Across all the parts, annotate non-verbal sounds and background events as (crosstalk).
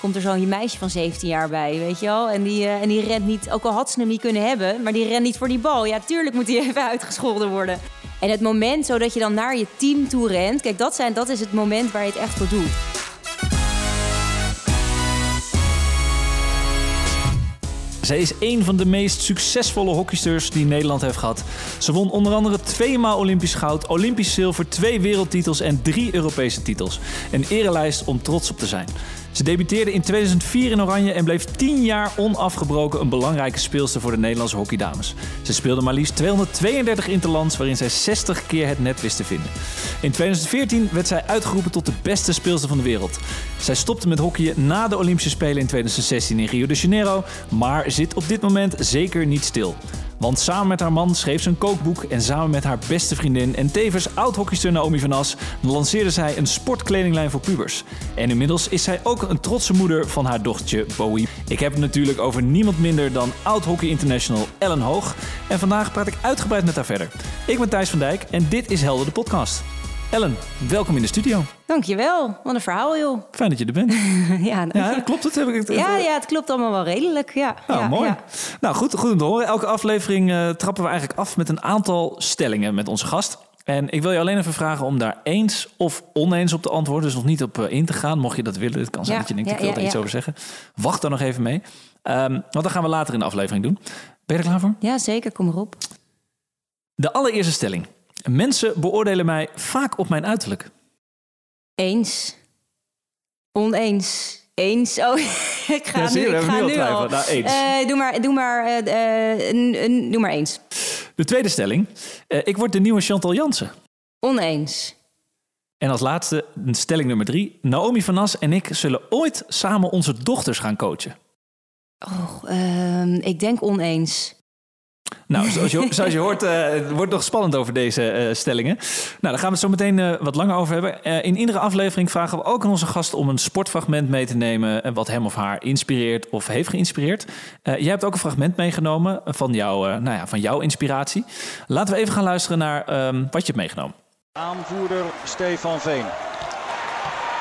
komt er zo'n meisje van 17 jaar bij, weet je wel. En die, uh, en die rent niet, ook al had ze hem niet kunnen hebben, maar die rent niet voor die bal. Ja, tuurlijk moet die (laughs) even uitgescholden worden. En het moment zodat je dan naar je team toe rent, kijk, dat, zijn, dat is het moment waar je het echt voor doet. Zij is een van de meest succesvolle hockeysters die Nederland heeft gehad. Ze won onder andere tweemaal Olympisch goud, Olympisch zilver, twee wereldtitels en drie Europese titels. Een erelijst om trots op te zijn. Ze debuteerde in 2004 in Oranje en bleef 10 jaar onafgebroken een belangrijke speelster voor de Nederlandse hockeydames. Ze speelde maar liefst 232 interlands waarin zij 60 keer het net wist te vinden. In 2014 werd zij uitgeroepen tot de beste speelster van de wereld. Zij stopte met hockeyen na de Olympische Spelen in 2016 in Rio de Janeiro, maar zit op dit moment zeker niet stil. Want samen met haar man schreef ze een kookboek en samen met haar beste vriendin en tevens oud-hockeyster Naomi van As lanceerde zij een sportkledinglijn voor pubers. En inmiddels is zij ook een trotse moeder van haar dochtertje Bowie. Ik heb het natuurlijk over niemand minder dan oud-hockey international Ellen Hoog. En vandaag praat ik uitgebreid met haar verder. Ik ben Thijs van Dijk en dit is Helder de podcast. Ellen, welkom in de studio. Dankjewel. Wat een verhaal, joh. Fijn dat je er bent. (laughs) ja, ja, klopt het? Heb ik het ja, ja, het klopt allemaal wel redelijk. Ja, ja mooi. Ja. Nou, goed, goed om te horen. Elke aflevering uh, trappen we eigenlijk af met een aantal stellingen met onze gast. En ik wil je alleen even vragen om daar eens of oneens op te antwoorden. Dus nog niet op uh, in te gaan, mocht je dat willen. Het kan zijn dat je denkt, ik wil er iets over zeggen. Wacht dan nog even mee. Um, want dat gaan we later in de aflevering doen. Ben je er klaar voor? Ja, zeker. Kom erop. De allereerste stelling. Mensen beoordelen mij vaak op mijn uiterlijk. Eens. Oneens. Eens. Oh, (laughs) ik ga ja, nu, ik ga nu al. Nou, eens. Uh, doe, maar, doe, maar, uh, doe maar eens. De tweede stelling. Uh, ik word de nieuwe Chantal Jansen. Oneens. En als laatste, stelling nummer drie. Naomi van As en ik zullen ooit samen onze dochters gaan coachen. Oh, ik denk oneens. Nou, zoals je, zoals je hoort, uh, het wordt nog spannend over deze uh, stellingen. Nou, daar gaan we het zo meteen uh, wat langer over hebben. in iedere aflevering vragen we ook aan onze gast om een sportfragment mee te nemen... wat hem of haar inspireert of heeft geïnspireerd. jij hebt ook een fragment meegenomen van, jou, nou ja, van jouw inspiratie. Laten we even gaan luisteren naar um, wat je hebt meegenomen. Aanvoerder Stefan Veen.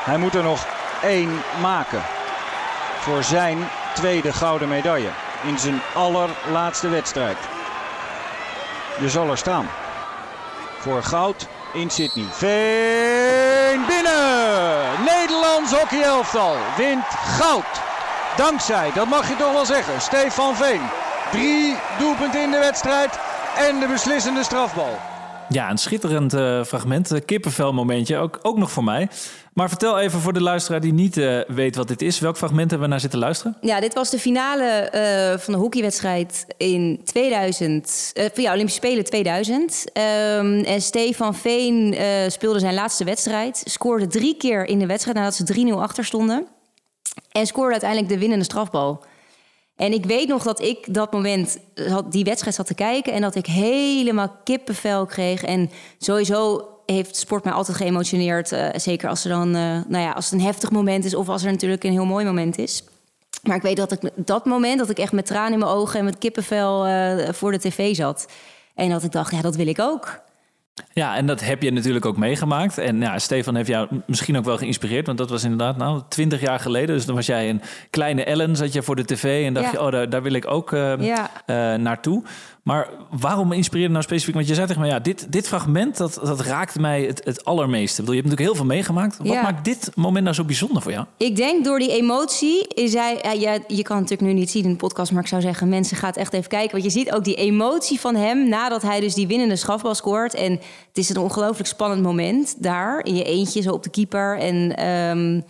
Hij moet er nog één maken voor zijn tweede gouden medaille in zijn allerlaatste wedstrijd. Je zal er staan. Voor goud in Sydney. Veen binnen! Nederlands hockeyelftal wint goud. Dankzij, dat mag je toch wel zeggen, Stefan Veen. Drie doelpunten in de wedstrijd en de beslissende strafbal. Ja, een schitterend uh, fragment. Een kippenvel momentje, ook, ook nog voor mij. Maar vertel even voor de luisteraar die niet uh, weet wat dit is. Welk fragment hebben we naar zitten luisteren? Ja, dit was de finale van de hockeywedstrijd in 2000. Uh, ja, Olympische Spelen 2000. Um, en Stefan Veen speelde zijn laatste wedstrijd. Scoorde drie keer in de wedstrijd nadat ze 3-0 achter stonden. En scoorde uiteindelijk de winnende strafbal. En ik weet nog dat ik dat moment die wedstrijd zat te kijken en dat ik helemaal kippenvel kreeg. En sowieso heeft sport mij altijd geëmotioneerd. Uh, zeker als er dan, uh, nou ja, als het een heftig moment is of als er natuurlijk een heel mooi moment is. Maar ik weet dat ik dat moment dat ik echt met tranen in mijn ogen en met kippenvel voor de tv zat. En dat ik dacht, ja, dat wil ik ook. Ja, en dat heb je natuurlijk ook meegemaakt. En ja, Stefan heeft jou misschien ook wel geïnspireerd. Want dat was inderdaad nou twintig jaar geleden. Dus dan was jij een kleine Ellen, zat je voor de tv. En dacht ja. je, oh, daar, daar, wil ik ook uh, ja. uh, naartoe. Maar waarom inspireerde nou specifiek? Want je zei tegen mij, ja, dit, dit fragment, dat, dat raakte mij het, het allermeeste. Je hebt natuurlijk heel veel meegemaakt. Wat Ja. maakt dit moment nou zo bijzonder voor jou? Ik denk door die emotie is hij. ja, je, je kan het natuurlijk nu niet zien in de podcast, maar ik zou zeggen, mensen gaat echt even kijken. Want je ziet ook die emotie van hem nadat hij dus die winnende strafbal scoort. En het is een ongelooflijk spannend moment daar in je eentje, zo op de keeper. En ehm,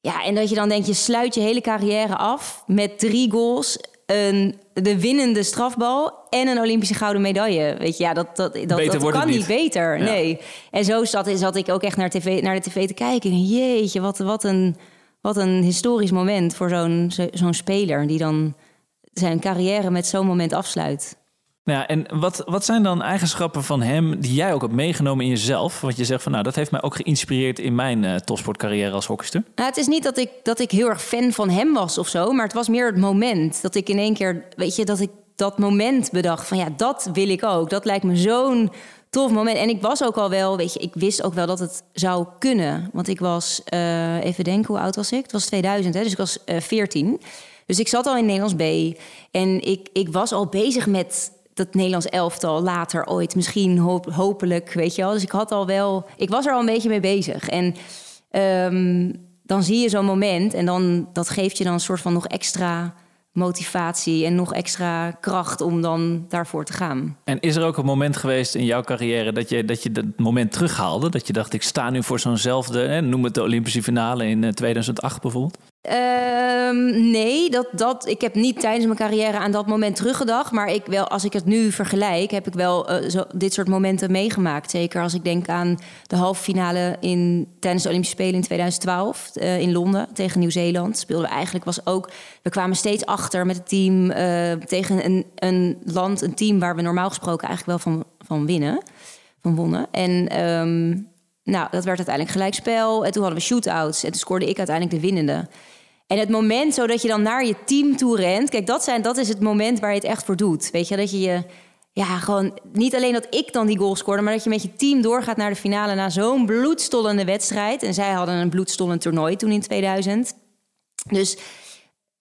ja, en dat je dan denkt, je sluit je hele carrière af met drie goals. Een, de winnende strafbal en een Olympische gouden medaille. Weet je, ja, dat, dat, dat, Beter dat wordt kan niet niet. beter. Ja. Nee. En zo zat, zat ik ook echt naar, tv, naar de tv te kijken. En jeetje, wat, wat, een, wat een historisch moment voor zo'n zo- zo'n speler... die dan zijn carrière met zo'n moment afsluit. Nou en wat, wat zijn dan eigenschappen van hem die jij ook hebt meegenomen in jezelf? Want je zegt van, nou, dat heeft mij ook geïnspireerd in mijn eh, topsportcarrière als hockeyster. Nou, het is niet dat ik, dat ik heel erg fan van hem was of zo, maar het was meer het moment dat ik in één keer, weet je, dat ik dat moment bedacht van ja, dat wil ik ook. Dat lijkt me zo'n tof moment. En ik was ook al wel, weet je, ik wist ook wel dat het zou kunnen. Want ik was, uh, even denken, hoe oud was ik? Het was 2000, hè, dus ik was uh, 14. Dus ik zat al in Nederlands B. En ik, ik was al bezig met dat Nederlands elftal later ooit. Misschien hopelijk, weet je wel. Dus ik had al wel, ik was er al een beetje mee bezig. En um, dan zie je zo'n moment en dan, dat geeft je dan een soort van nog extra motivatie en nog extra kracht om dan daarvoor te gaan. En is er ook een moment geweest in jouw carrière dat je dat, je dat moment terughaalde? Dat je dacht, ik sta nu voor zo'nzelfde, noem het de Olympische finale in 2008 eh, bijvoorbeeld? Um, nee, dat, dat, ik heb niet tijdens mijn carrière aan dat moment teruggedacht. Maar ik wel, als ik het nu vergelijk, heb ik wel uh, zo, dit soort momenten meegemaakt. Zeker als ik denk aan de halve finale in, tijdens de Olympische Spelen in 2012 uh, in Londen tegen Nieuw-Zeeland. Speelden we eigenlijk was ook. We kwamen steeds achter met het team uh, tegen een, een land, een team waar we normaal gesproken eigenlijk wel van, van winnen. Van wonnen. En um, nou, dat werd uiteindelijk gelijkspel. En toen hadden we shootouts. En toen scoorde ik uiteindelijk de winnende. En het moment zodat je dan naar je team toe rent. Kijk, dat, zijn, dat is het moment waar je het echt voor doet. Weet je, dat je je. Ja, gewoon niet alleen dat ik dan die goal scoorde, maar dat je met je team doorgaat naar de finale na zo'n bloedstollende wedstrijd. En zij hadden een bloedstollend toernooi toen in 2000. Dus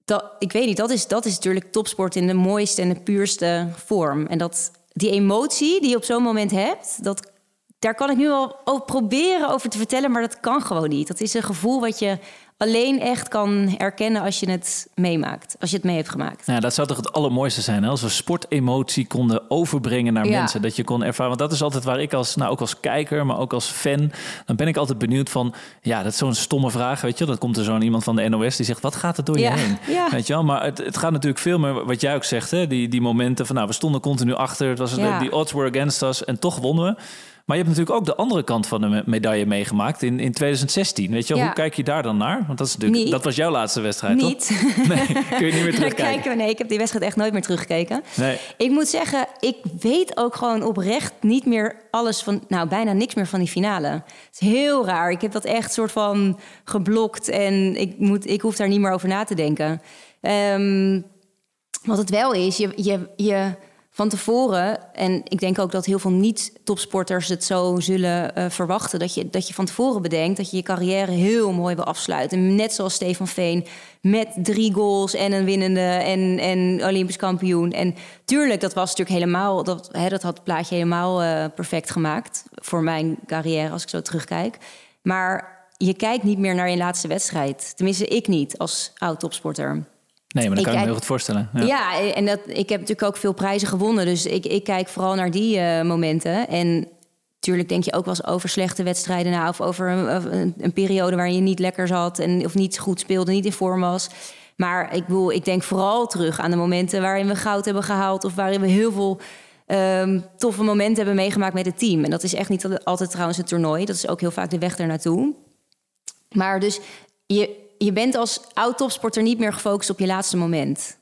dat, ik weet niet, dat is, dat is natuurlijk topsport in de mooiste en de puurste vorm. En dat, die emotie die je op zo'n moment hebt, dat, daar kan ik nu al over proberen over te vertellen, maar dat kan gewoon niet. Dat is een gevoel wat je alleen echt kan erkennen als je het meemaakt. Als je het mee hebt gemaakt. Ja, dat zou toch het allermooiste zijn hè? als we sportemotie konden overbrengen naar mensen. Dat je kon ervaren. Want dat is altijd waar ik als, nou ook als kijker, maar ook als fan, dan ben ik altijd benieuwd van, ja, dat is zo'n stomme vraag, weet je. Dat komt er zo'n iemand van de NOS die zegt, wat gaat er door je heen? Ja. Weet je wel? Maar het, het gaat natuurlijk veel meer, wat jij ook zegt, hè? Die, die momenten van, nou, we stonden continu achter. Het was die odds were against us en toch wonnen we. Maar je hebt natuurlijk ook de andere kant van de medaille meegemaakt in, in 2016. Weet je, hoe kijk je daar dan naar? Want dat, is natuurlijk, dat was jouw laatste wedstrijd, niet. toch? (laughs) Nee, kun je niet meer (laughs) terugkijken? nee, ik heb die wedstrijd echt nooit meer teruggekeken. Nee. Ik moet zeggen, ik weet ook gewoon oprecht niet meer alles van... Nou, bijna niks meer van die finale. Het is heel raar. Ik heb dat echt soort van geblokt en ik, moet, ik hoef daar niet meer over na te denken. Um, wat het wel is, je... je, je van tevoren, en ik denk ook dat heel veel niet-topsporters het zo zullen uh, verwachten, dat je, dat je van tevoren bedenkt dat je je carrière heel mooi wil afsluiten. Net zoals Stefan Veen, met drie goals en een winnende en, en Olympisch kampioen. En tuurlijk, dat was natuurlijk helemaal, dat, hè, dat had het plaatje helemaal uh, perfect gemaakt voor mijn carrière, als ik zo terugkijk. Maar je kijkt niet meer naar je laatste wedstrijd. Tenminste, ik niet als oud-topsporter. Nee, maar dat kan ik me heel goed voorstellen. Ja, ja en dat, ik heb natuurlijk ook veel prijzen gewonnen. Dus ik, ik kijk vooral naar die uh, momenten. En natuurlijk denk je ook wel eens over slechte wedstrijden na... of over een, een, periode waarin je niet lekker zat... En, of niet goed speelde, niet in vorm was. Maar ik, bedoel, ik denk vooral terug aan de momenten waarin we goud hebben gehaald... of waarin we heel veel um, toffe momenten hebben meegemaakt met het team. En dat is echt niet altijd trouwens het toernooi. Dat is ook heel vaak de weg ernaartoe. Maar dus je, je bent als oud-topsporter niet meer gefocust op je laatste moment.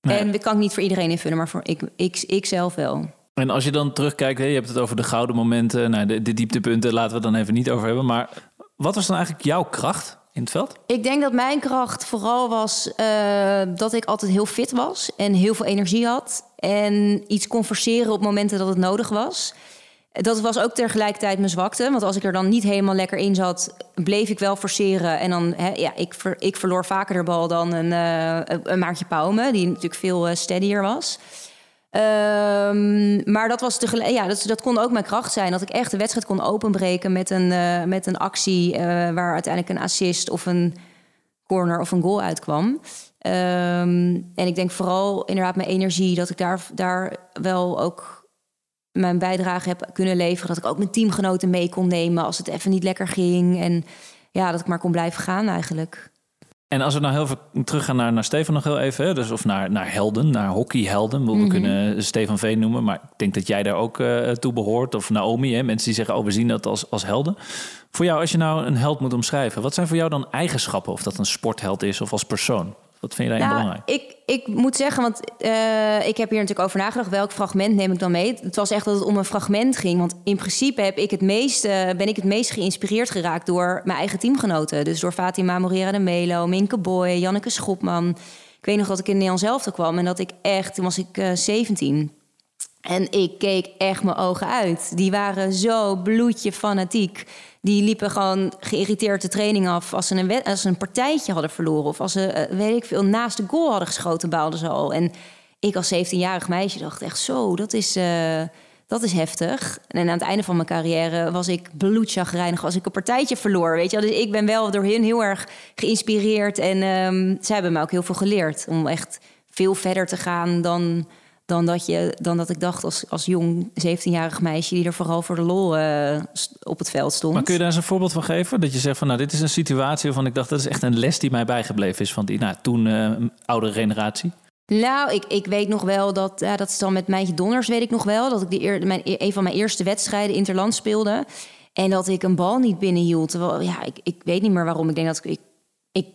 En dat kan ik niet voor iedereen invullen, maar voor ik, ik, ik zelf wel. En als je dan terugkijkt, hè, je hebt het over de gouden momenten, nou, de, de dieptepunten, laten we het dan even niet over hebben. Maar wat was dan eigenlijk jouw kracht in het veld? Ik denk dat mijn kracht vooral was uh, dat ik altijd heel fit was en heel veel energie had. En iets kon forceren op momenten dat het nodig was. Dat was ook tegelijkertijd mijn zwakte. Want als ik er dan niet helemaal lekker in zat, bleef ik wel forceren. En dan, hè, ja, ik, ik verloor vaker de bal dan een, uh, een Maartje Pauwme, die natuurlijk veel uh, steadier was. Um, maar dat, was tegelijk, ja, dat, dat kon ook mijn kracht zijn. Dat ik echt de wedstrijd kon openbreken met een, uh, met een actie waar uiteindelijk een assist of een corner of een goal uitkwam. Um, en ik denk vooral inderdaad mijn energie, dat ik daar, daar wel ook mijn bijdrage heb kunnen leveren. Dat ik ook mijn teamgenoten mee kon nemen als het even niet lekker ging. En ja, dat ik maar kon blijven gaan eigenlijk. En als we nou heel veel teruggaan naar, naar Stefan nog heel even, hè? dus of naar, naar helden, naar hockeyhelden. We mhm. kunnen Stefan Veen noemen, maar ik denk dat jij daar ook uh, toe behoort. Of Naomi, hè? mensen die zeggen, oh we zien dat als, als helden. Voor jou, als je nou een held moet omschrijven, wat zijn voor jou dan eigenschappen? Of dat een sportheld is of als persoon? Wat vind je daarin nou, belangrijk? Ik, ik moet zeggen, want uh, ik heb hier natuurlijk over nagedacht. Welk fragment neem ik dan mee? Het was echt dat het om een fragment ging. Want in principe heb ik het meest, uh, ben ik het meest geïnspireerd geraakt door mijn eigen teamgenoten. Dus door Fatima Morera de Melo, Minke Boy, Janneke Schopman. Ik weet nog dat ik in Nederland zelf kwam en dat ik echt, toen was ik uh, 17. En ik keek echt mijn ogen uit. Die waren zo bloedje fanatiek. Die liepen gewoon geïrriteerd de training af als ze een, als ze een partijtje hadden verloren. Of als ze, eh, weet ik veel, naast de goal hadden geschoten, baalden ze al. En ik als 17-jarig meisje dacht echt zo, dat is, uh, dat is heftig. En aan het einde van mijn carrière was ik bloedchagrijnig als ik een partijtje verloor. Weet je? Dus ik ben wel door hen heel erg geïnspireerd. En um, zij hebben me ook heel veel geleerd om echt veel verder te gaan dan dan dat, je, dan dat ik dacht als, als jong 17-jarig meisje... die er vooral voor de lol uh, op het veld stond. Maar kun je daar eens een voorbeeld van geven? Dat je zegt van nou, dit is een situatie waarvan ik dacht... dat is echt een les die mij bijgebleven is van die nou, toen uh, oudere generatie. Nou, ik, ik weet nog wel dat, ja, dat is dan met Mijntje Donners, weet ik nog wel... dat ik die eer, mijn, een van mijn eerste wedstrijden interland speelde... en dat ik een bal niet binnenhield. Terwijl, ja, ik, ik weet niet meer waarom. Ik denk dat ik, ik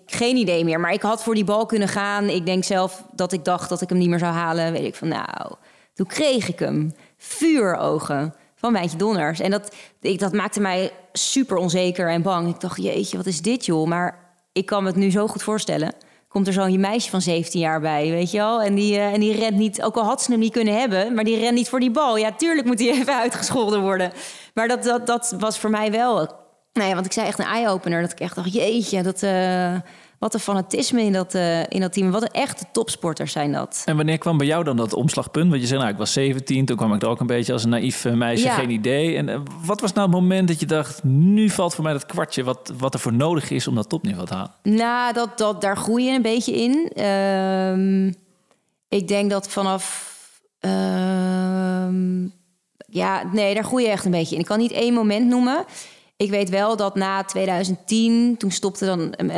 geen idee meer. Maar ik had voor die bal kunnen gaan. Ik denk zelf dat ik dacht dat ik hem niet meer zou halen. Weet ik van, nou, toen kreeg ik hem. Vuurogen van Wijntje Donners. En dat, ik, dat maakte mij super onzeker en bang. Ik dacht, jeetje, wat is dit joh? Maar ik kan me het nu zo goed voorstellen. Komt er zo'n meisje van 17 jaar bij, weet je wel? En die, uh, en die rent niet, ook al had ze hem niet kunnen hebben... maar die rent niet voor die bal. Ja, tuurlijk moet hij (laughs) even uitgescholden worden. Maar dat, dat, dat was voor mij wel nou ja, want ik zei echt een eye-opener. Dat ik echt dacht, jeetje, dat, uh, wat een fanatisme in dat, uh, in dat team. Wat een echte topsporters zijn dat. En wanneer kwam bij jou dan dat omslagpunt? Want je zei, nou, ik was 17, toen kwam ik er ook een beetje als een naïef eh, meisje, geen idee. En wat was nou het moment dat je dacht, nu valt voor mij dat kwartje... wat, wat er voor nodig is om dat topniveau te halen? Nou, dat, dat, daar groei je een beetje in. Uh, ik denk dat vanaf... Uh, ja, nee, daar groei je echt een beetje in. Ik kan niet één moment noemen... Ik weet wel dat na 2010, toen stopte dan, uh,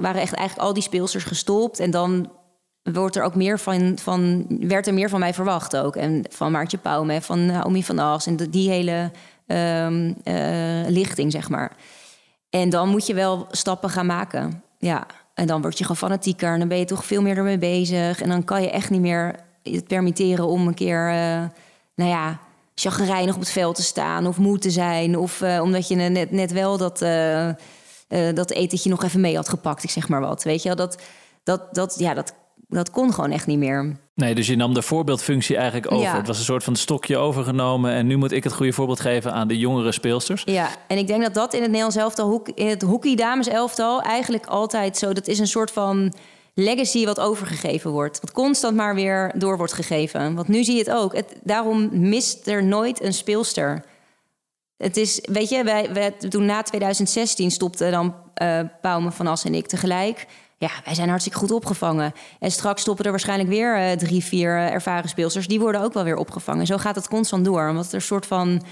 waren echt eigenlijk al die speelsters gestopt. En dan wordt er ook meer van, van, werd er meer van mij verwacht ook. En van Maartje Pauwme, van Naomi van As en die hele um, uh, lichting, zeg maar. En dan moet je wel stappen gaan maken. Ja, en dan word je gewoon fanatieker en dan ben je toch veel meer ermee bezig. En dan kan je echt niet meer het permitteren om een keer, nou ja, chagrijnig op het veld te staan of moe te zijn. Of uh, omdat je net, net wel dat, uh, uh, dat etentje nog even mee had gepakt. Ik zeg maar wat. Weet je wel, dat, dat, dat, ja, dat, dat kon gewoon echt niet meer. Nee, dus je nam de voorbeeldfunctie eigenlijk over. Ja. Het was een soort van stokje overgenomen. En nu moet ik het goede voorbeeld geven aan de jongere speelsters. Ja, en ik denk dat dat in het Nederlands elftal, in het hockey dames elftal, eigenlijk altijd zo. Dat is een soort van legacy wat overgegeven wordt. Wat constant maar weer door wordt gegeven. Want nu zie je het ook. Het, daarom mist er nooit een speelster. Het is, weet je, wij, toen na 2016 stopte dan uh, van As en ik tegelijk. Ja, wij zijn hartstikke goed opgevangen. En straks stoppen er waarschijnlijk weer uh, drie, vier uh, ervaren speelsters. Die worden ook wel weer opgevangen. Zo gaat het constant door. Omdat er een soort van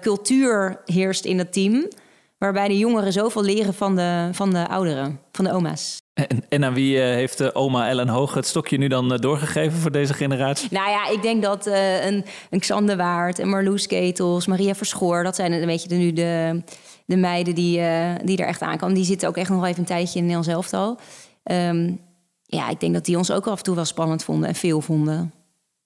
cultuur heerst in het team. Waarbij de jongeren zoveel leren van de, van de ouderen, van de oma's. En, en aan wie uh, heeft uh, oma Ellen Hoog het stokje nu dan uh, doorgegeven voor deze generatie? Nou ja, ik denk dat een, een Xander Waard en Marloes Ketels, Maria Verschoor... dat zijn een beetje nu de, de meiden die, die er echt aankomen. Die zitten ook echt nog even een tijdje in Nederlands elftal. Um, ja, ik denk dat die ons ook af en toe wel spannend vonden en veel vonden.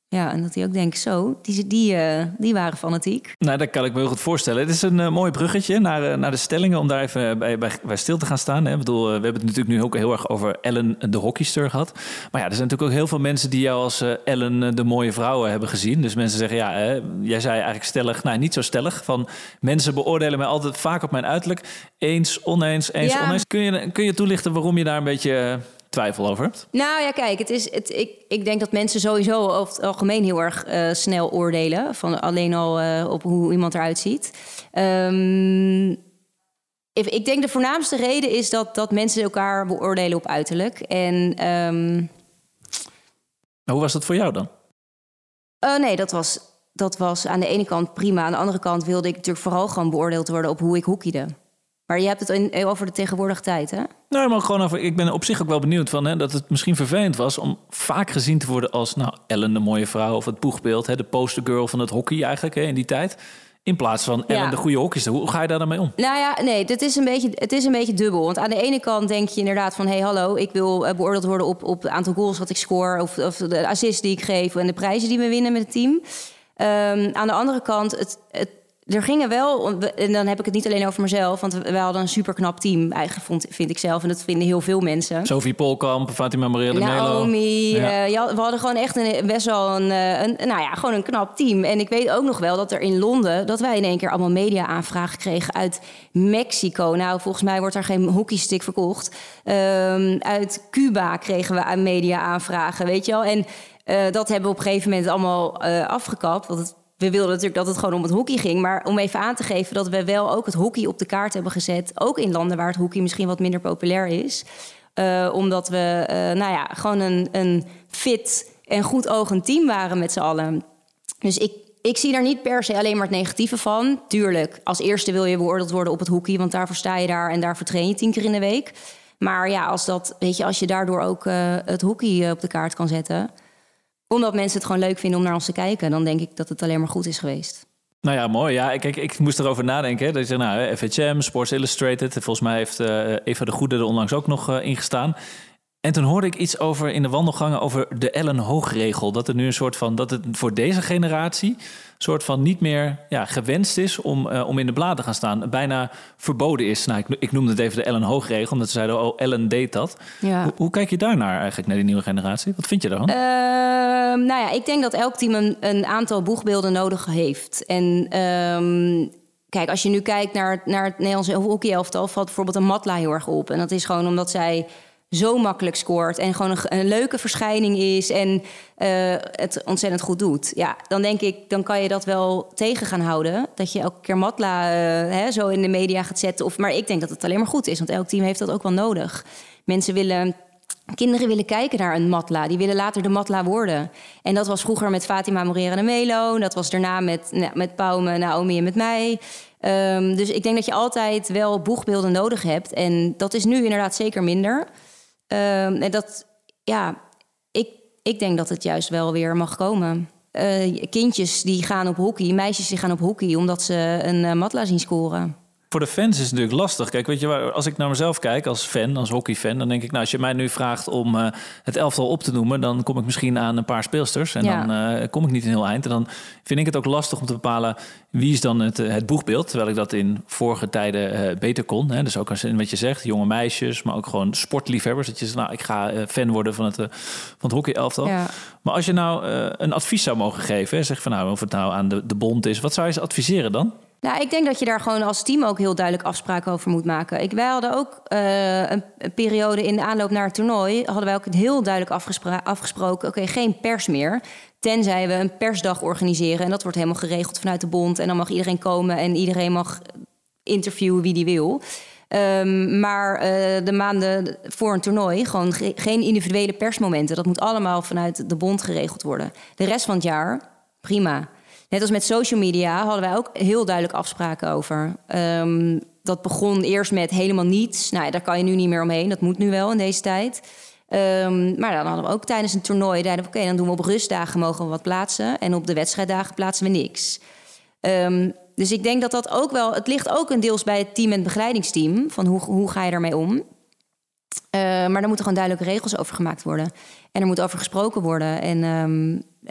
Ja, en dat hij ook denkt, zo, die, die, uh, die waren fanatiek. Nou, dat kan ik me heel goed voorstellen. Het is een uh, mooi bruggetje naar, uh, naar de stellingen om daar even bij, bij, bij stil te gaan staan. Hè. Ik bedoel, we hebben het natuurlijk nu ook heel erg over Ellen de hockeyster gehad. Maar ja, er zijn natuurlijk ook heel veel mensen die jou als Ellen de mooie vrouwen hebben gezien. Dus mensen zeggen, ja, hè, jij zei eigenlijk stellig, nou niet zo stellig, van mensen beoordelen mij altijd vaak op mijn uiterlijk. Eens, oneens, eens, ja. oneens. Kun je, kun je toelichten waarom je daar een beetje twijfel over hebt? Nou ja, kijk, het is, het, ik, ik denk dat mensen sowieso over het algemeen heel erg uh, snel oordelen. Van alleen al uh, op hoe iemand eruit ziet. Um, ik denk de voornaamste reden is dat, dat mensen elkaar beoordelen op uiterlijk. En, um... hoe was dat voor jou dan? Uh, nee, dat was, dat was aan de ene kant prima. Aan de andere kant wilde ik natuurlijk vooral gewoon beoordeeld worden op hoe ik hoekiede. Maar je hebt het in, over de tegenwoordige tijd, hè? Nou, maar gewoon over. Ik ben op zich ook wel benieuwd van hè, dat het misschien vervelend was om vaak gezien te worden als nou Ellen de mooie vrouw of het boegbeeld, hè, de postergirl van het hockey eigenlijk hè, in die tijd. In plaats van Ellen de goede hockeyster. Hoe ga je daar dan mee om? Nou ja, nee, dit is een beetje, het is een beetje dubbel. Want aan de ene kant denk je inderdaad van... hé, hey, hallo, ik wil eh, beoordeeld worden op, op het aantal goals wat ik score... Of, of de assists die ik geef en de prijzen die we winnen met het team. Um, aan de andere kant, het, het er gingen wel, en dan heb ik het niet alleen over mezelf, want we hadden een super knap team, eigenlijk vond, vind ik zelf, en dat vinden heel veel mensen. Sophie Polkamp, Fatima Maria de Melo. Naomi, ja. Uh, ja, we hadden gewoon echt een, best wel een, eh, een, nou ja, gewoon een knap team. En ik weet ook nog wel dat er in Londen, dat wij in één keer allemaal media-aanvragen kregen uit Mexico. Nou, volgens mij wordt daar geen hockeystick verkocht. Um, uit Cuba kregen we aan media-aanvragen, weet je wel. En uh, dat hebben we op een gegeven moment allemaal afgekapt, want het we wilden natuurlijk dat het gewoon om het hockey ging. Maar om even aan te geven dat we wel ook het hockey op de kaart hebben gezet. Ook in landen waar het hockey misschien wat minder populair is. Uh, omdat we, uh, nou ja, gewoon een, een fit en goed ogend team waren met z'n allen. Dus ik, ik zie daar niet per se alleen maar het negatieve van. Tuurlijk, als eerste wil je beoordeeld worden op het hockey, want daarvoor sta je daar en daarvoor train je tien keer in de week. Maar ja, als, dat, weet je, als je daardoor ook uh, het hockey op de kaart kan zetten omdat mensen het gewoon leuk vinden om naar ons te kijken, dan denk ik dat het alleen maar goed is geweest. Nou ja, mooi. Ja, kijk, ik moest erover nadenken. Dat je nou, FHM, Sports Illustrated. Volgens mij heeft uh, Eva de Goede er onlangs ook nog uh, ingestaan. En toen hoorde ik iets over in de wandelgangen over de Ellen Hoogregel. Dat het nu een soort van, dat het voor deze generatie soort van niet meer ja, gewenst is om, uh, om in de bladen te gaan staan. Bijna verboden is. Nou, ik, ik noemde het even de Ellen Hoogregel, omdat ze zeiden, oh, Ellen deed dat. Ja. Hoe, hoe, kijk je daarnaar eigenlijk, naar die nieuwe generatie? Wat vind je daarvan? Uh, nou ja, ik denk dat elk team een, een aantal boegbeelden nodig heeft. En... Um, kijk, als je nu kijkt naar, naar het Nederlandse hockeyelftal, valt bijvoorbeeld een Matla heel erg op. En dat is gewoon omdat zij zo makkelijk scoort en gewoon een, leuke verschijning is en uh, het ontzettend goed doet. Ja, dan denk ik, dan kan je dat wel tegen gaan houden. Dat je elke keer Matla uh, hè, zo in de media gaat zetten. Of, maar ik denk dat het alleen maar goed is, want elk team heeft dat ook wel nodig. Mensen willen. Kinderen willen kijken naar een matla. Die willen later de matla worden. En dat was vroeger met Fatima Morera de Melo. Dat was daarna met, nou, met Paume, Naomi en met mij. Um, dus ik denk dat je altijd wel boegbeelden nodig hebt. En dat is nu inderdaad zeker minder. En dat, ja, ik, ik denk dat het juist wel weer mag komen. Uh, kindjes die gaan op hockey, meisjes die gaan op hockey omdat ze een uh, matla zien scoren voor de fans is het natuurlijk lastig. Kijk, weet je, als ik naar mezelf kijk als fan, als hockeyfan, dan denk ik, nou, als je mij nu vraagt om uh, het elftal op te noemen, dan kom ik misschien aan een paar speelsters en ja. dan uh, kom ik niet een heel eind. En dan vind ik het ook lastig om te bepalen wie is dan het, het boegbeeld, terwijl ik dat in vorige tijden uh, beter kon. Hè? Dus ook als in wat je zegt, jonge meisjes, maar ook gewoon sportliefhebbers. Dat je zegt, nou, ik ga fan worden van het, van het hockeyelftal. Ja. Maar als je nou een advies zou mogen geven, hè, zeg van nou, of het nou aan de, de bond is, wat zou je ze adviseren dan? Nou, ik denk dat je daar gewoon als team ook heel duidelijk afspraken over moet maken. Ik, wij hadden ook uh, een, periode in de aanloop naar het toernooi... hadden wij ook heel duidelijk afgespro afgesproken... oké, geen pers meer, tenzij we een persdag organiseren. En dat wordt helemaal geregeld vanuit de bond. En dan mag iedereen komen en iedereen mag interviewen wie die wil... Um, maar uh, de maanden voor een toernooi, gewoon ge geen individuele persmomenten. Dat moet allemaal vanuit de bond geregeld worden. De rest van het jaar, prima. Net als met social media hadden wij ook heel duidelijk afspraken over. Um, dat begon eerst met helemaal niets. Nou, daar kan je nu niet meer omheen. Dat moet nu wel in deze tijd. Um, maar dan hadden we ook tijdens een toernooi... oké, dan doen we op rustdagen mogen we wat plaatsen... en op de wedstrijddagen plaatsen we niks. Um, dus ik denk dat dat ook wel... Het ligt ook een deels bij het team en het begeleidingsteam... van hoe, hoe ga je daarmee om... Maar er moeten gewoon duidelijke regels over gemaakt worden. En er moet over gesproken worden. En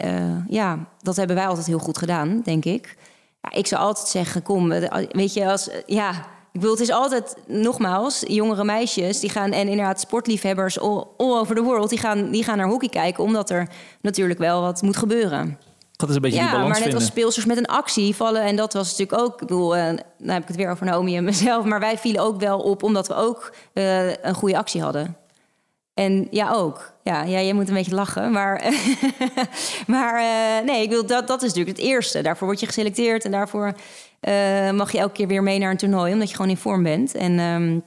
uh, ja, dat hebben wij altijd heel goed gedaan, denk ik. Ja, ik zou altijd zeggen, kom, weet je, als, ja, ik bedoel, het is altijd, nogmaals, jongere meisjes die gaan, en inderdaad sportliefhebbers all, all over the world, die gaan, die gaan naar hockey kijken, omdat er natuurlijk wel wat moet gebeuren. Dat is een beetje ja, die balans maar net vinden. als speelsters met een actie vallen. En dat was natuurlijk ook, ik bedoel, uh, nou heb ik het weer over Naomi en mezelf. Maar wij vielen ook wel op omdat we ook uh, een goede actie hadden. En ja, ook. Ja, ja jij moet een beetje lachen. Maar, (laughs) maar uh, nee, ik wil, dat, dat is natuurlijk het eerste. Daarvoor word je geselecteerd en daarvoor uh, mag je elke keer weer mee naar een toernooi, omdat je gewoon in vorm bent. En um,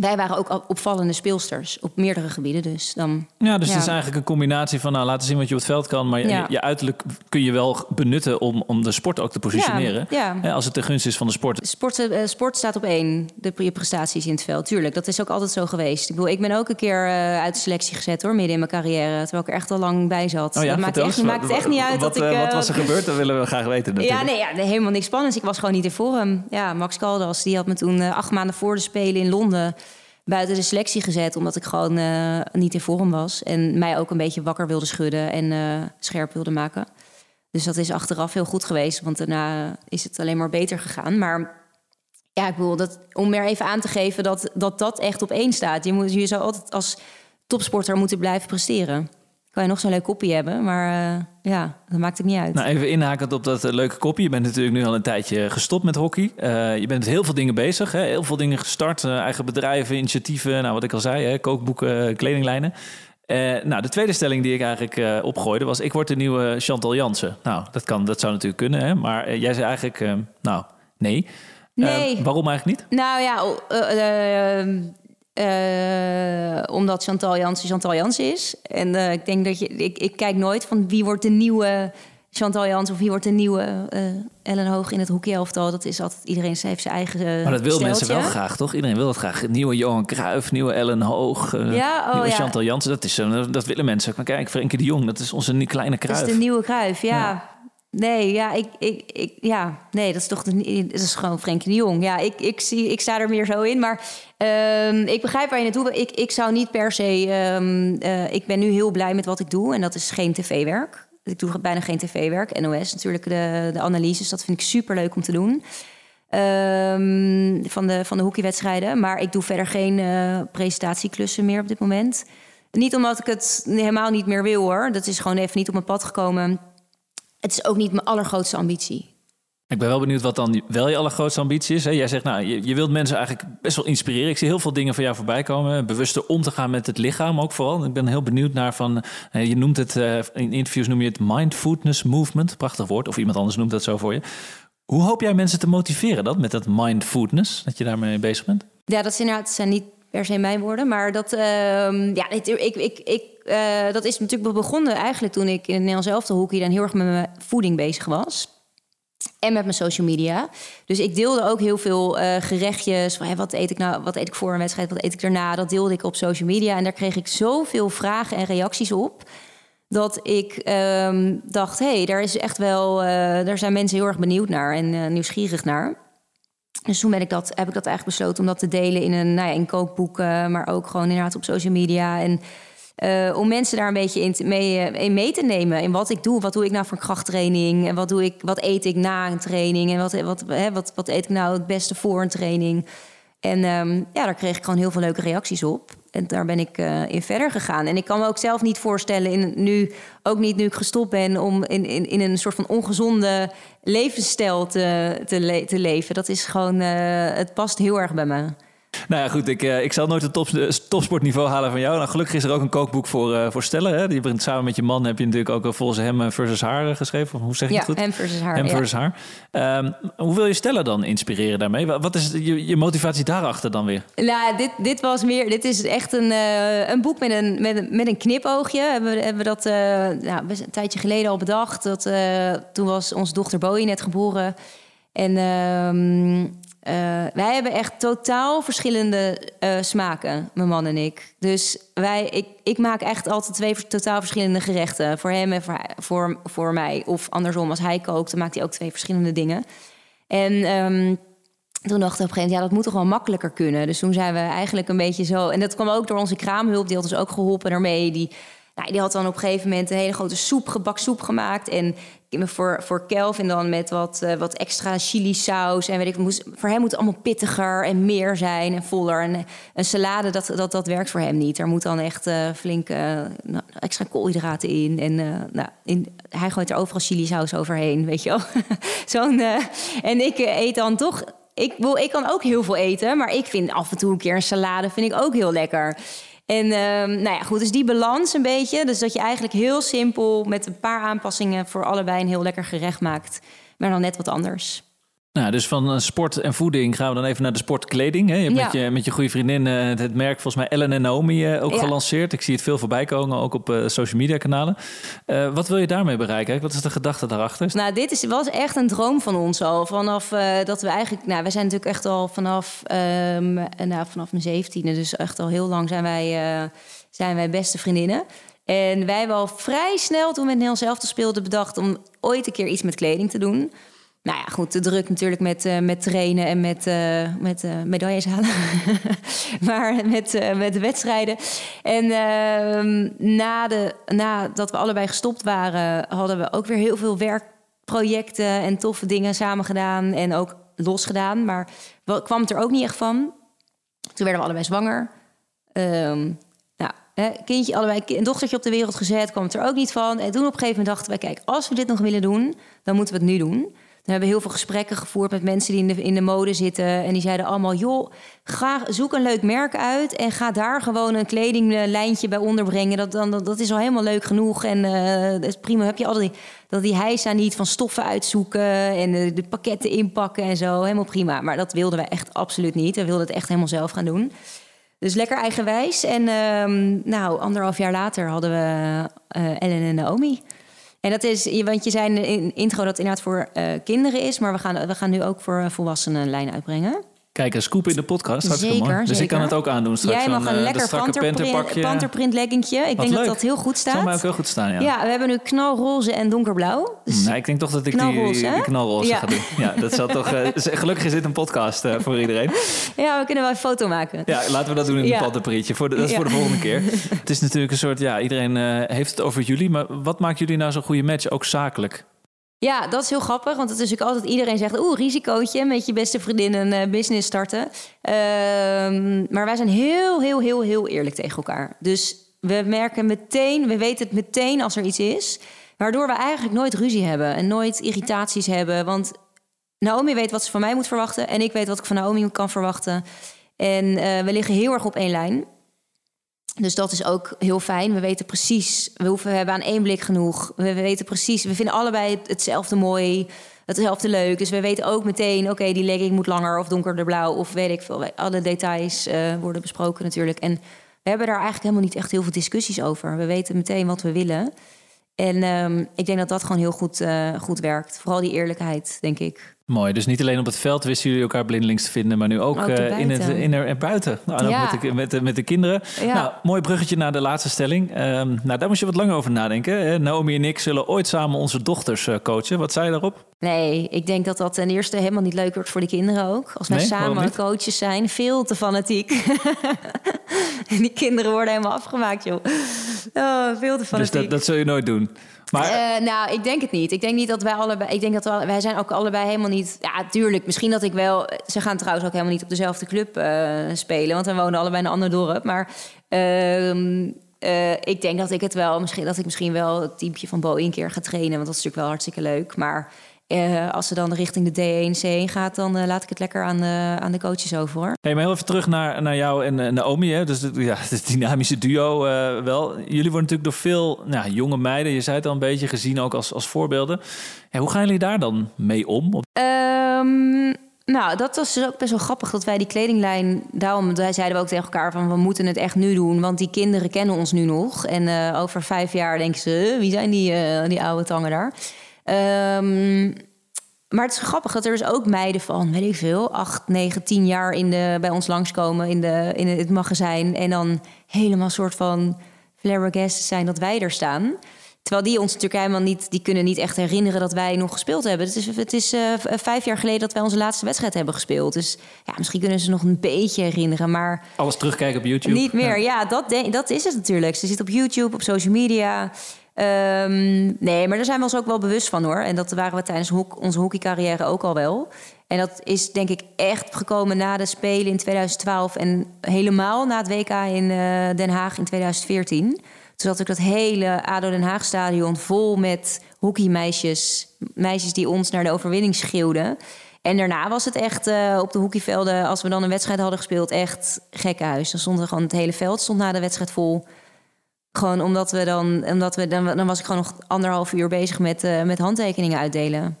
wij waren ook opvallende speelsters op meerdere gebieden. Dus dan, ja, dus ja. het is eigenlijk een combinatie van nou, laten zien wat je op het veld kan. Maar je, ja. je uiterlijk kun je wel benutten om, om de sport ook te positioneren. Ja. Als het de gunst is van de sport. Sport, uh, sport staat op één, de je prestaties in het veld. Tuurlijk, dat is ook altijd zo geweest. Ik, bedoel, ik ben ook een keer uh, uit de selectie gezet hoor, midden in mijn carrière. Terwijl ik er echt al lang bij zat. Oh ja, dat maakt echt, eens, maakt echt niet uit wat, dat ik... Uh, wat was er gebeurd? Dat willen we graag weten natuurlijk. Ja, nee, ja, helemaal niks spannends. Ik was gewoon niet in vorm. Ja, Max Caldas, die had me toen acht maanden voor de Spelen in Londen buiten de selectie gezet, omdat ik gewoon uh, niet in vorm was. En mij ook een beetje wakker wilde schudden en uh, scherp wilde maken. Dus dat is achteraf heel goed geweest, want daarna is het alleen maar beter gegaan. Maar ja, ik bedoel, dat, om er even aan te geven dat, dat dat echt op één staat. Je, moet, je zou altijd als topsporter moeten blijven presteren. Kan je nog zo'n leuk kopje hebben, maar uh, ja, dat maakt het niet uit. Nou, even inhakend op dat uh, leuke kopje. Je bent natuurlijk nu al een tijdje gestopt met hockey. Uh, je bent met heel veel dingen bezig, hè? heel veel dingen gestart. eigen bedrijven, initiatieven, nou wat ik al zei, hè? kookboeken, kledinglijnen. nou, de tweede stelling die ik eigenlijk opgooide was... ik word de nieuwe Chantal Jansen. Nou, dat, kan, dat zou natuurlijk kunnen, hè? maar jij zei eigenlijk, nou, nee... Nee. waarom eigenlijk niet? Nou ja, uh, omdat Chantal Jansen Chantal Jansen is. En uh, ik denk dat je. Ik, ik kijk nooit van wie wordt de nieuwe Chantal Jansen of wie wordt de nieuwe uh, Ellen Hoog in het hockeyelftal. Dat is altijd iedereen heeft zijn eigen. Maar dat wil mensen wel graag, toch? Iedereen wil dat graag. Nieuwe Johan Cruijff, nieuwe Ellen Hoog, ja, oh, nieuwe ja. Chantal Jansen. Dat, is, dat willen mensen. Maar kijk, Frenkie de Jong, dat is onze kleine Cruijff. Dat is de nieuwe Cruijff, ja. ja. Nee, ja, ik, ik, ik, ja, nee, dat is toch de, dat is gewoon Frenkie de Jong. Ja, ik, ik, zie, ik sta er meer zo in. Maar um, ik begrijp waar je naartoe Ik, ik zou niet per se. Um, uh, ik ben nu heel blij met wat ik doe en dat is geen tv-werk. Ik doe bijna geen tv-werk. NOS natuurlijk, de, de analyses, dat vind ik super leuk om te doen. Um, van, de, van de hockeywedstrijden. Maar ik doe verder geen uh, presentatieklussen meer op dit moment. Niet omdat ik het helemaal niet meer wil hoor. Dat is gewoon even niet op mijn pad gekomen het is ook niet mijn allergrootste ambitie. Ik ben wel benieuwd wat dan wel je allergrootste ambitie is. Jij zegt, nou, je, je, wilt mensen eigenlijk best wel inspireren. Ik zie heel veel dingen van jou voorbij komen. Bewuster om te gaan met het lichaam ook vooral. Ik ben heel benieuwd naar van... Eh, je noemt het, uh, in interviews noem je het mindfulness movement. Prachtig woord. Of iemand anders noemt dat zo voor je. Hoe hoop jij mensen te motiveren dat met dat mindfulness? Dat je daarmee bezig bent? Ja, dat zijn, inderdaad zijn niet per se mijn woorden. Maar dat, uh, ja, ik, ik, ik, ik uh, dat is natuurlijk begonnen eigenlijk toen ik in het Nederlands dan heel erg met mijn voeding bezig was. En met mijn social media. Dus ik deelde ook heel veel uh, gerechtjes. Wat eet ik nou? Wat eet ik voor een wedstrijd? Wat eet ik daarna? Dat deelde ik op social media. En daar kreeg ik zoveel vragen en reacties op. Dat ik um, dacht, hé, hey, daar is echt wel. Uh, daar zijn mensen heel erg benieuwd naar en nieuwsgierig naar. Dus toen ben ik dat, heb ik dat eigenlijk besloten om dat te delen in een, nou ja, maar ook gewoon inderdaad op social media. En uh, om mensen daar een beetje in, mee, uh, in, mee, te nemen. In wat ik doe. Wat doe ik nou voor krachttraining? En wat, doe ik, wat eet ik na een training? En wat, wat, hè, wat, wat eet ik nou het beste voor een training? En um, ja, daar kreeg ik gewoon heel veel leuke reacties op. En daar ben ik uh, in verder gegaan. En ik kan me ook zelf niet voorstellen, in, nu, ook niet nu ik gestopt ben, om in, in, in een soort van ongezonde levensstijl te, te leven. Dat is gewoon, het past heel erg bij me. Nou ja, goed, ik, uh, ik zal nooit het top, topsportniveau halen van jou. Nou, gelukkig is er ook een kookboek voor, uh, voor stellen. Hè? Die brengt samen met je man heb je natuurlijk ook volgens hem versus haar geschreven. Hoe zeg je ja, het goed? hem versus haar. Hem versus haar. Um, hoe wil je stellen dan inspireren daarmee? Wat is je, je motivatie daarachter dan weer? Nou, dit, dit was meer. Dit is echt een, uh, een boek met een, met, een, met een knipoogje. Hebben, hebben we dat nou, een tijdje geleden al bedacht. Dat, toen was onze dochter Bowie net geboren. En ehm, uh, wij hebben echt totaal verschillende uh, smaken, mijn man en ik. Dus wij, ik, ik maak echt altijd twee totaal verschillende gerechten. Voor hem en voor, voor, mij. Of andersom, als hij kookt, dan maakt hij ook twee verschillende dingen. En um, toen dachten we op een gegeven moment, ja, dat moet toch wel makkelijker kunnen. Dus toen zijn we eigenlijk een beetje zo... En dat kwam ook door onze kraamhulp, die had ons ook geholpen daarmee. Die, nou, die had dan op een gegeven moment een hele grote soep, gebaksoep gemaakt. En voor, voor Kelvin dan met wat, uh, wat extra chili saus. En weet ik, voor hem moet het allemaal pittiger en meer zijn en voller. En een salade, dat, dat, dat werkt voor hem niet. Er moet dan echt uh, flink nou, extra koolhydraten in. En nou, in, hij gooit er overal chili saus overheen, weet je wel. (laughs) Zo'n, en ik eet dan toch... Ik, wil, ik kan ook heel veel eten, maar ik vind af en toe een keer een salade vind ik ook heel lekker. En um, nou ja, goed, dus die balans een beetje. Dus dat je eigenlijk heel simpel met een paar aanpassingen voor allebei een heel lekker gerecht maakt. Maar dan net wat anders. Nou, dus van eh, sport en voeding gaan we dan even naar de sportkleding. Hè? Je hebt met, je, met je goede vriendin uh, het merk volgens mij Ellen en Naomi uh, ook gelanceerd. Ik zie het veel voorbij komen, ook op social media kanalen. wat wil je daarmee bereiken? Wat is de gedachte daarachter? Nou, dit is, was echt een droom van ons al. Vanaf dat we eigenlijk... Nou, we zijn natuurlijk echt al vanaf, um, nou, vanaf mijn zeventiende. Dus echt al heel lang zijn wij, zijn wij beste vriendinnen. En wij hebben al vrij snel, toen we het Nederlands zelf speelden, bedacht... om ooit een keer iets met kleding te doen... nou ja, goed, de druk natuurlijk met, uh, met trainen en met, uh, met uh, medailles halen. (laughs) maar met, met de wedstrijden. En ehm, na de, nadat we allebei gestopt waren, hadden we ook weer heel veel werkprojecten en toffe dingen samen gedaan. En ook los gedaan. Maar kwam het er ook niet echt van. Toen werden we allebei zwanger. Um, nou, kindje, allebei een dochtertje op de wereld gezet, kwam het er ook niet van. En toen op een gegeven moment dachten wij, kijk, als we dit nog willen doen, dan moeten we het nu doen. We hebben heel veel gesprekken gevoerd met mensen die in de, in de mode zitten. En die zeiden allemaal: joh, ga, zoek een leuk merk uit. En ga daar gewoon een kledinglijntje bij onderbrengen. Dat, dan, dat, is al helemaal leuk genoeg. En uh, dat is prima. Heb je al die, dat die hijsa niet van stoffen uitzoeken. En de, pakketten inpakken en zo. Helemaal prima. Maar dat wilden wij echt absoluut niet. We wilden het echt helemaal zelf gaan doen. Dus lekker eigenwijs. En uh, nou, anderhalf jaar later hadden we uh, Ellen en Naomi. En dat is, want je zei in intro dat het inderdaad voor uh, kinderen is, maar we gaan, we gaan nu ook voor volwassenen lijn uitbrengen. Kijk, een scoop in de podcast. Hartstikke zeker, mooi. Dus ik kan het ook aandoen straks. Jij mag een uh, lekker panterprint, panterprint leggingje. Ik denk dat dat heel goed staat. Zal mij ook heel goed staan, ja. Ja, we hebben nu knalroze en donkerblauw. Dus nou, ik denk toch dat ik die, die, knalroze ja. ga doen. Ja, dat zal toch... Uh, (laughs) gelukkig is dit een podcast uh, voor iedereen. Ja, we kunnen wel een foto maken. Ja, laten we dat doen in ja. een panterprintje. Voor de, dat is voor de volgende keer. (laughs) het is natuurlijk een soort... Ja, iedereen heeft het over jullie. Maar wat maakt jullie nou zo'n goede match, ook zakelijk? Ja, dat is heel grappig. Want het is natuurlijk altijd iedereen zegt... oeh, risicootje met je beste vriendin een uh, business starten. Ehm, maar wij zijn heel, heel, heel, heel eerlijk tegen elkaar. Dus we merken meteen, we weten het meteen als er iets is... waardoor we eigenlijk nooit ruzie hebben en nooit irritaties hebben. Want Naomi weet wat ze van mij moet verwachten... en ik weet wat ik van Naomi kan verwachten. En uh, we liggen heel erg op één lijn. Dus dat is ook heel fijn. We weten precies, we, hebben aan één blik genoeg. We weten precies, we vinden allebei hetzelfde mooi, hetzelfde leuk. Dus we weten ook meteen, oké, die legging moet langer of donkerder blauw of weet ik veel. Alle details uh, worden besproken natuurlijk. En we hebben daar eigenlijk helemaal niet echt heel veel discussies over. We weten meteen wat we willen. En um, ik denk dat dat gewoon heel goed, uh, goed werkt. Vooral die eerlijkheid, denk ik. Mooi, dus niet alleen op het veld wisten jullie elkaar blindelings te vinden, maar nu ook, ook uh, in, het, in er, en buiten. Nou, ja. met, de, met, de, met de kinderen. Ja. Nou, mooi bruggetje naar de laatste stelling. Um, nou, daar moest je wat langer over nadenken. Naomi en ik zullen ooit samen onze dochters uh, coachen. Wat zei je daarop? Nee, ik denk dat dat ten eerste helemaal niet leuk wordt voor de kinderen ook. Als wij nee, samen coaches zijn, veel te fanatiek. (laughs) die kinderen worden helemaal afgemaakt, joh. (laughs) Oh, veel te fanatiek. Dus dat, dat zul je nooit doen? Maar... Uh, nou, ik denk het niet. Ik denk niet dat wij allebei. Ik denk dat we, wij zijn ook allebei helemaal niet. Ja, tuurlijk. Misschien dat ik wel. Ze gaan trouwens ook helemaal niet op dezelfde club uh, spelen. Want we wonen allebei in een ander dorp. Maar uh, ik denk dat ik het wel. Misschien dat ik misschien wel het teampje van Bo een keer ga trainen. Want dat is natuurlijk wel hartstikke leuk. Maar uh, als ze dan richting de D1, C1 gaat, dan uh, laat ik het lekker aan de, aan de coaches over hoor. Hey, maar heel even terug naar, naar jou en uh, Naomi. Hè? Dus ja, (laughs) het dynamische duo wel. Jullie worden natuurlijk door veel nou, jonge meiden, je zei het al een beetje, gezien ook als, als voorbeelden. Ja, hoe gaan jullie daar dan mee om? Um, nou, dat was dus ook best wel grappig dat wij die kledinglijn... Daarom wij zeiden we ook tegen elkaar van we moeten het echt nu doen. Want die kinderen kennen ons nu nog. En over vijf jaar denken ze, wie zijn die, die oude tangen daar? Um, maar het is grappig dat er dus ook meiden van, weet ik veel, 8, 9, 10 jaar in de, bij ons langskomen in, de, in het magazijn. En dan helemaal soort van flabbergasted zijn dat wij er staan. Terwijl die ons natuurlijk helemaal niet, die kunnen niet echt herinneren dat wij nog gespeeld hebben. Het is, het is uh, vijf jaar geleden dat wij onze laatste wedstrijd hebben gespeeld. Dus ja, misschien kunnen ze nog een beetje herinneren, maar... Alles terugkijken op YouTube? Niet meer, ja, ja dat, dat is het natuurlijk. Ze zit op YouTube, op social media. Um, nee, maar daar zijn we ons ook wel bewust van hoor. En dat waren we tijdens onze hockeycarrière ook al wel. En dat is denk ik echt gekomen na de Spelen in 2012 en helemaal na het WK in uh, Den Haag in 2014. Toen zat ik dat hele ADO Den Haag stadion vol met hockeymeisjes. Meisjes die ons naar de overwinning schreeuwden. En daarna was het echt uh, op de hockeyvelden, als we dan een wedstrijd hadden gespeeld, echt gekkenhuis. Dan stond er gewoon het hele veld stond na de wedstrijd vol gewoon omdat we dan, omdat we dan, dan was ik gewoon nog anderhalf uur bezig met, uh, met handtekeningen uitdelen.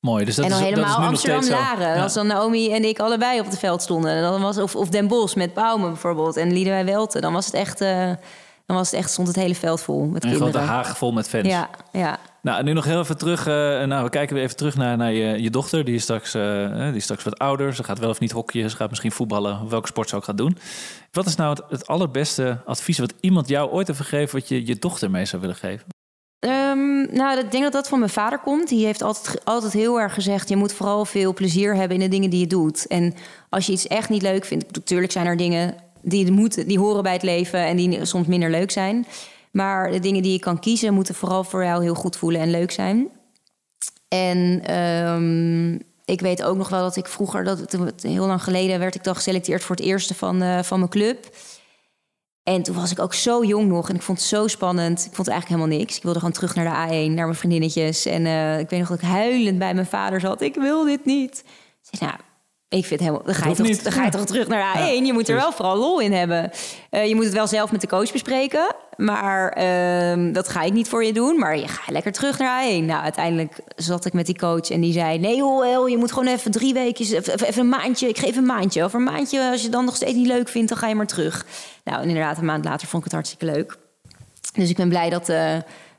Mooi, dus dat en dan is, helemaal dat is Amsterdam Laren. Ja. Als dan Naomi en ik allebei op het veld stonden. Dan was, of, of Den Bosch met Bouwmen bijvoorbeeld. En Liedewij Welten. Dan was het echt, uh, dan was het echt, stond het hele veld vol met en kinderen. de Haag vol met fans. Ja, ja. Nou, nu nog heel even terug. Uh, nou, we kijken weer even terug naar, naar je, dochter. Die is, straks, uh, die is straks wat ouder. Ze gaat wel of niet hockeyen. Ze gaat misschien voetballen. Welke sport ze ook gaat doen. Wat is nou het, het allerbeste advies wat iemand jou ooit heeft gegeven... wat je je dochter mee zou willen geven? Ehm, nou, ik denk dat dat van mijn vader komt. Die heeft altijd, altijd heel erg gezegd: je moet vooral veel plezier hebben in de dingen die je doet. En als je iets echt niet leuk vindt, natuurlijk zijn er dingen die, moeten, die horen bij het leven en die soms minder leuk zijn. Maar de dingen die je kan kiezen, moeten vooral voor jou heel goed voelen en leuk zijn. En ehm, ik weet ook nog wel dat ik vroeger, dat heel lang geleden, werd ik dan geselecteerd voor het eerste van, uh, van mijn club. En toen was ik ook zo jong nog en ik vond het zo spannend. Ik vond eigenlijk helemaal niks. Ik wilde gewoon terug naar de A1, naar mijn vriendinnetjes. En uh, ik weet nog dat ik huilend bij mijn vader zat. Ik wil dit niet. Nou, ik vind helemaal. Dan ga, je toch, dan ga je toch terug naar de A1. je moet er wel vooral lol in hebben. Uh, je moet het wel zelf met de coach bespreken. Maar uh, dat ga ik niet voor je doen. Maar je gaat lekker terug naar A1. Nou, uiteindelijk zat ik met die coach en die zei: Nee, joh, je moet gewoon even drie weken, even een maandje. Ik geef een maandje. Over een maandje, als je dan nog steeds niet leuk vindt, dan ga je maar terug. Nou, en inderdaad, een maand later vond ik het hartstikke leuk. Dus ik ben blij dat. Uh,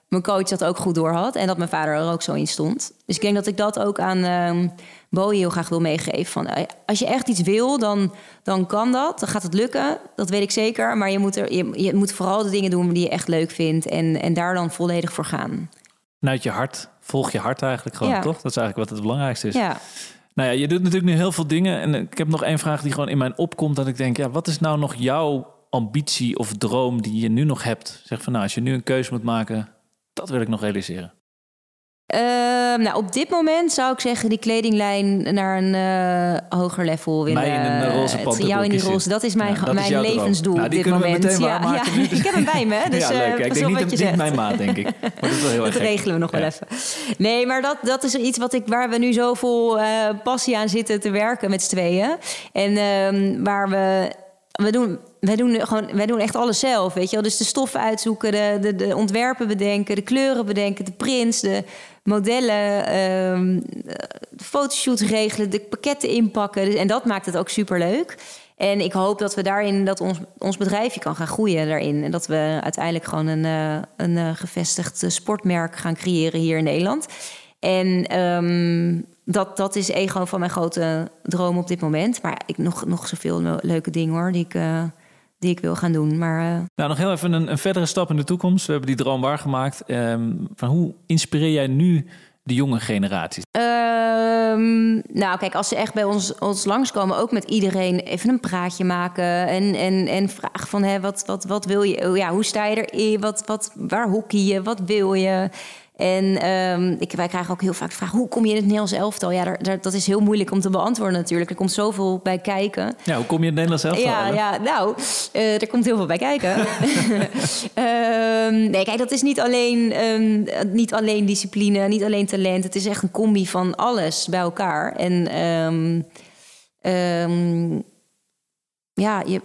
mijn coach dat ook goed door had en dat mijn vader er ook zo in stond. Dus ik denk dat ik dat ook aan uh, Bowie heel graag wil meegeven. Van, eh, als je echt iets wil, dan, dan kan dat. Dan gaat het lukken, dat weet ik zeker. Maar je moet, er, je, je moet vooral de dingen doen die je echt leuk vindt en, en daar dan volledig voor gaan. Vanuit je hart, volg je hart eigenlijk gewoon, Ja. toch? Dat is eigenlijk wat het belangrijkste is. Ja. Nou ja, je doet natuurlijk nu heel veel dingen. En ik heb nog één vraag die gewoon in mijn opkomt. Dat ik denk, ja, wat is nou nog jouw ambitie of droom die je nu nog hebt? Zeg van, nou, als je nu een keuze moet maken, dat wil ik nog realiseren. Ehm, nou, op dit moment zou ik zeggen die kledinglijn naar een eh, hoger level willen. Mij in een roze Het- Jou in die roze, dat is mijn, Ja, dat is mijn levensdoel Nou, op dit we moment. meteen ja, (laughs) dus- ik heb hem bij me, (laughs) dus ja, leuk. eh, ik denk niet, niet mijn maat, denk ik. (laughs) Maar dat is wel heel Dat regelen we nog wel even. Nee, maar dat, dat is iets wat ik, waar we nu zoveel eh passie aan zitten te werken met z'n tweeën. En ehm, waar we. We doen, wij, doen gewoon, wij doen echt alles zelf, weet je wel. Dus de stoffen uitzoeken, de, de, de ontwerpen bedenken, de kleuren bedenken, de prints, de modellen, ehm, de fotoshoots regelen, de pakketten inpakken. Dus, en dat maakt het ook superleuk. En ik hoop dat we daarin, dat ons, ons bedrijfje kan gaan groeien daarin. En dat we uiteindelijk gewoon een, eh, een eh, gevestigd eh, sportmerk gaan creëren hier in Nederland. En ehm, dat, dat is een gewoon van mijn grote droom op dit moment. Maar ik nog, nog zoveel le- leuke dingen hoor, die ik, eh, die ik wil gaan doen. Maar eh, Nou, nog heel even een, een verdere stap in de toekomst. We hebben die droom waargemaakt. Ehm, van hoe inspireer jij nu de jonge generaties? Ehm, nou, kijk, als ze echt bij ons, ons langskomen, ook met iedereen even een praatje maken. En, en, en vragen van, hè, wat, wat, wat wil je? Oh Ja, hoe sta je erin? Wat, wat, waar hockey je? Wat wil je? En ehm, ik, wij krijgen ook heel vaak de vraag, hoe kom je in het Nederlands elftal? Ja, daar, daar- dat is heel moeilijk om te beantwoorden natuurlijk. Er komt zoveel bij kijken. Ja, hoe kom je in het Nederlands zelf Ja, ja, nou, eh, er komt heel veel bij kijken. (laughs) Ehm, nee, kijk, dat is niet alleen, ehm, niet alleen discipline, niet alleen talent. Het is echt een combi van alles bij elkaar. En ja, je,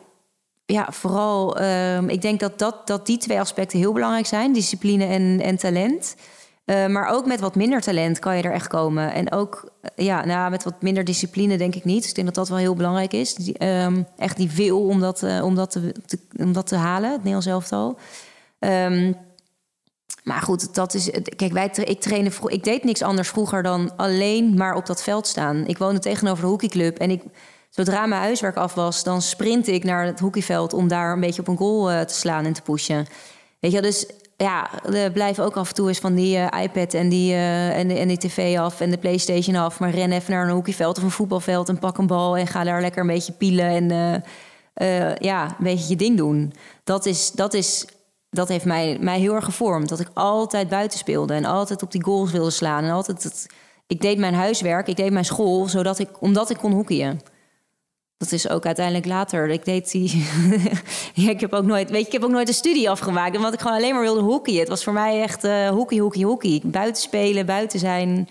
ja, vooral, ik denk dat, dat, dat die twee aspecten heel belangrijk zijn: discipline en, en talent. Eh, maar ook met wat minder talent kan je er echt komen. En ook eh, ja, nou, met wat minder discipline denk ik niet. Ik denk dat dat wel heel belangrijk is. Ehm, echt die wil om dat, eh, om dat, te, om dat te halen, het Nederlands elftal. Ehm, maar goed, dat is. Kijk, wij, ik, trainde, ik deed niks anders vroeger dan alleen maar op dat veld staan. Ik woonde tegenover de hockeyclub. En ik, zodra mijn huiswerk af was, dan sprintte ik naar het hockeyveld om daar een beetje op een goal te slaan en te pushen. Weet je, dus ja, er blijven ook af en toe eens van die eh, iPad en die, eh, en, de, en die tv af en de PlayStation af. Maar ren even naar een hockeyveld of een voetbalveld en pak een bal en ga daar lekker een beetje pielen en eh, eh, ja, een beetje je ding doen. Dat is, dat is dat heeft mij, mij heel erg gevormd. Dat ik altijd buiten speelde en altijd op die goals wilde slaan. En altijd ik deed mijn huiswerk, ik deed mijn school, zodat ik, omdat ik kon hockeyen. Dat is ook uiteindelijk later. Ik deed die. (laughs) ja, ik heb ook nooit. Weet je, ik heb ook nooit een studie afgemaakt. Omdat ik gewoon alleen maar wilde hockeyen. Het was voor mij echt eh hockey, hockey, hockey. Buiten spelen, buiten zijn.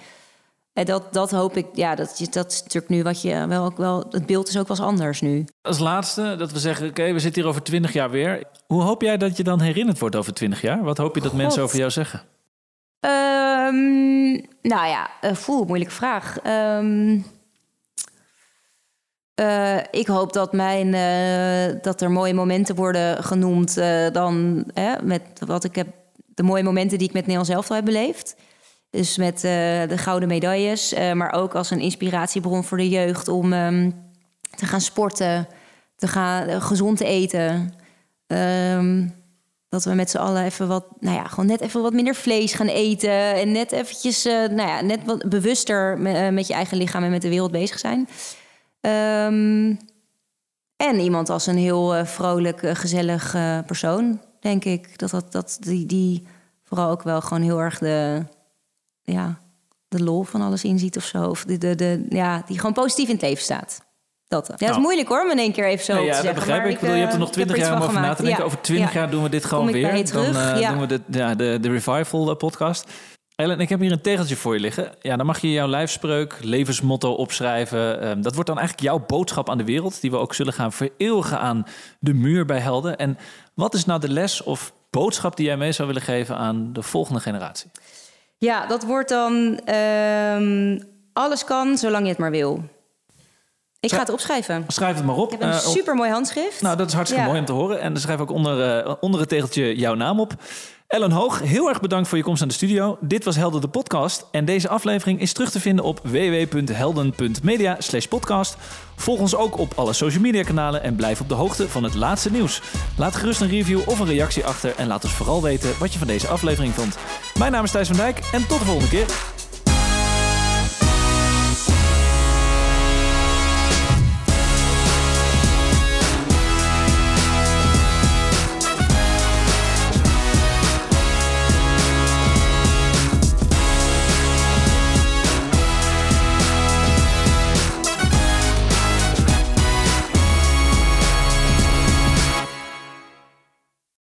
En dat, dat hoop ik. Ja, dat, dat is natuurlijk nu wat je wel ook wel. Het beeld is ook wel eens anders nu. Als laatste, dat we zeggen, oké, we zitten hier over twintig jaar weer. Hoe hoop jij dat je dan herinnerd wordt over twintig jaar? Wat hoop je dat mensen over jou zeggen? Ehm, nou ja, uh, voel, moeilijke vraag. Ehm, eh, ik hoop dat, mijn, eh, dat er mooie momenten worden genoemd eh, dan hè, met wat ik heb, de mooie momenten die ik met Nederland zelf heb beleefd. Dus met de gouden medailles, maar ook als een inspiratiebron voor de jeugd om ehm, te gaan sporten, te gaan gezond te eten. Ehm, Dat we met z'n allen even wat, nou ja, gewoon net even wat minder vlees gaan eten. En net eventjes, nou ja, net wat bewuster met, je eigen lichaam en met de wereld bezig zijn. Um, en iemand als een heel uh, vrolijk, gezellig persoon, denk ik. Dat, dat, dat die, die vooral ook wel gewoon heel erg de, ja, de lol van alles inziet of zo. Of de, de, de, ja, die gewoon positief in het leven staat. Dat. Ja, dat is nou. moeilijk hoor, om in één keer even zo ja, te ja, zeggen. dat begrijp ik. ik bedoel, je hebt er nog twintig jaar om over na te denken. Over twintig jaar doen we dit gewoon weer. Dan uh, doen we de, ja, de, de Revival eh, podcast. Ellen, ik heb hier een tegeltje voor je liggen. Ja, dan mag je jouw lijfspreuk, levensmotto opschrijven. Um, dat wordt dan eigenlijk jouw boodschap aan de wereld... die we ook zullen gaan vereeuwigen aan de muur bij Helden. En wat is nou de les of boodschap die jij mee zou willen geven... aan de volgende generatie? Ja, dat wordt dan... Um, alles kan, zolang je het maar wil. Ik ga het opschrijven. Schrijf het maar op. Ik heb een uh, super mooi handschrift. Nou, dat is hartstikke ja. mooi om te horen. En dan schrijf ook onder, uh, onder het tegeltje jouw naam op. Ellen Hoog, heel erg bedankt voor je komst aan de studio. Dit was Helden de podcast. En deze aflevering is terug te vinden op www.helden.media podcast. Volg ons ook op alle social media kanalen en blijf op de hoogte van het laatste nieuws. Laat gerust een review of een reactie achter en laat ons vooral weten wat je van deze aflevering vond. Mijn naam is Thijs van Dijk en tot de volgende keer.